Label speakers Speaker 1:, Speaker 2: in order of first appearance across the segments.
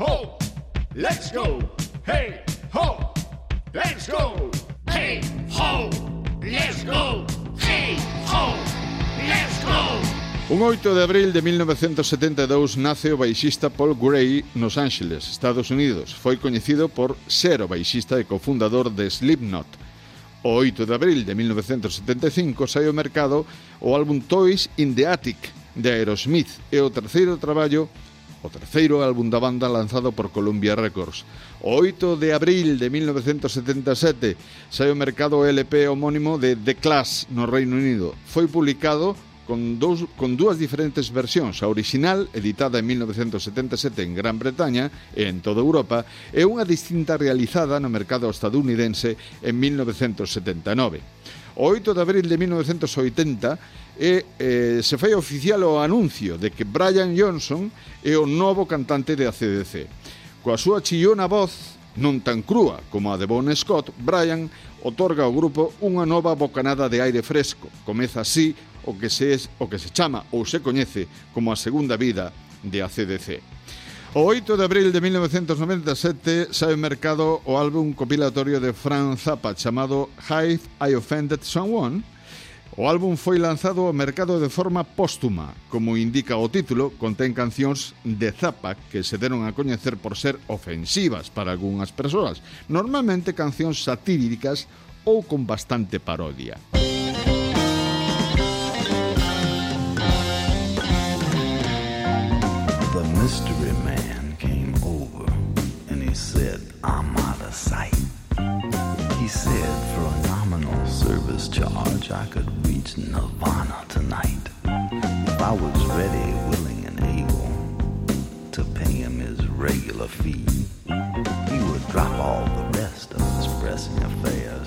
Speaker 1: ho, let's go. Hey, ho, let's go. Hey, ho, let's go. Hey, ho, let's go.
Speaker 2: Un 8 de abril de 1972 nace o baixista Paul Gray nos Ángeles, Estados Unidos. Foi coñecido por ser o baixista e cofundador de Slipknot. O 8 de abril de 1975 sai ao mercado o álbum Toys in the Attic de Aerosmith e o terceiro traballo o terceiro álbum da banda lanzado por Columbia Records. O 8 de abril de 1977 sai o mercado o LP homónimo de The Clash no Reino Unido. Foi publicado con, dous, con dúas diferentes versións, a original, editada en 1977 en Gran Bretaña e en toda Europa, e unha distinta realizada no mercado estadounidense en 1979. O 8 de abril de 1980 e, eh, se fai oficial o anuncio de que Brian Johnson é o novo cantante de ACDC. Coa súa chillona voz, non tan crúa como a de Bon Scott, Brian otorga ao grupo unha nova bocanada de aire fresco. Comeza así o que se, o que se chama ou se coñece como a segunda vida de ACDC. O 8 de abril de 1997 sai ao mercado o álbum compilatorio de Frank Zappa chamado If I Offended Someone. O álbum foi lanzado ao mercado de forma póstuma. Como indica o título, contén cancións de Zappa que se deron a coñecer por ser ofensivas para algunhas persoas, normalmente cancións satíricas ou con bastante parodia.
Speaker 3: Mystery man came over and he said, I'm out of sight. He said, for a nominal service charge, I could reach Nirvana tonight. If I was ready, willing, and able to pay him his regular fee, he would drop all the rest of his pressing affairs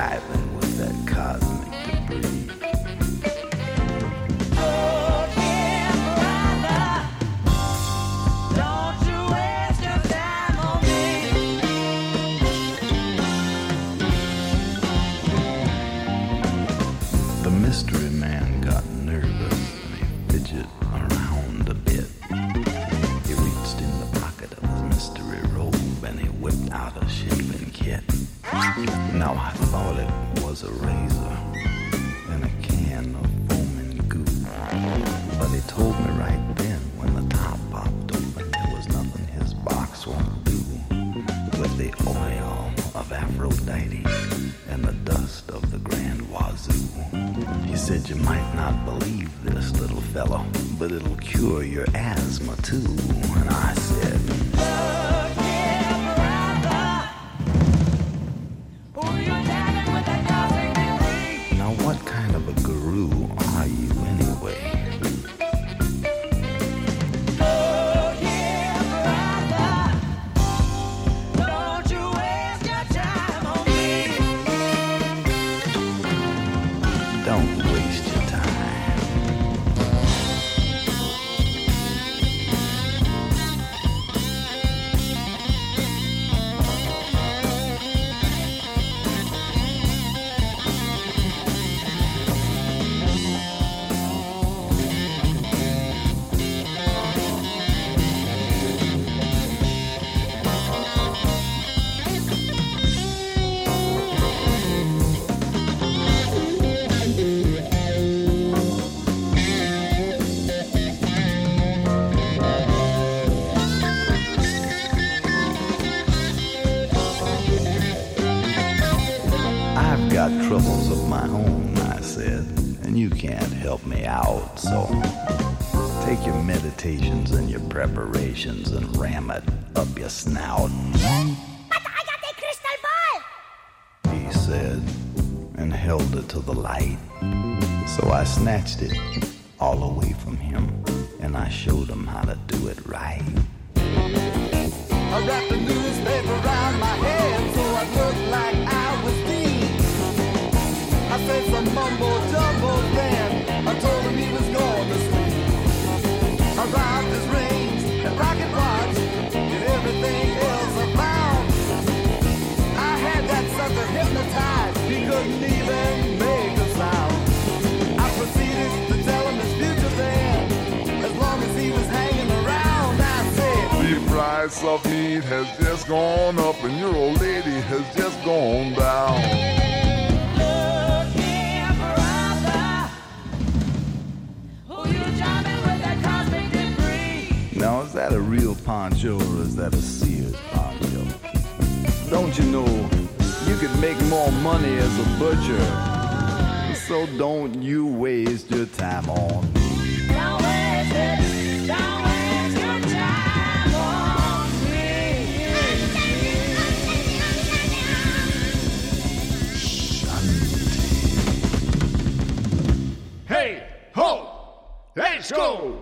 Speaker 3: you jiving with that cosmic debris? The mystery Now I thought it was a razor and a can of foaming goo. But he told me right then when the top popped open there was nothing his box won't do. With the oil of Aphrodite and the dust of the Grand Wazoo. He said you might not believe this little fellow, but it'll cure your asthma too. And I said, got troubles of my own, I said, and you can't help me out, so take your meditations and your preparations and ram it up your snout. But I got a crystal ball, He said, and held it to the light. So I snatched it all away from him, and I showed him how to do it right.
Speaker 4: I wrapped the newspaper around my head
Speaker 5: price of meat has just gone up and your old lady has just gone down.
Speaker 6: Look here, brother. Who you driving with that cosmic debris?
Speaker 3: Now, is that a real poncho or is that a Sears poncho? Don't you know you could make more money as a butcher? So don't you waste your time on Go.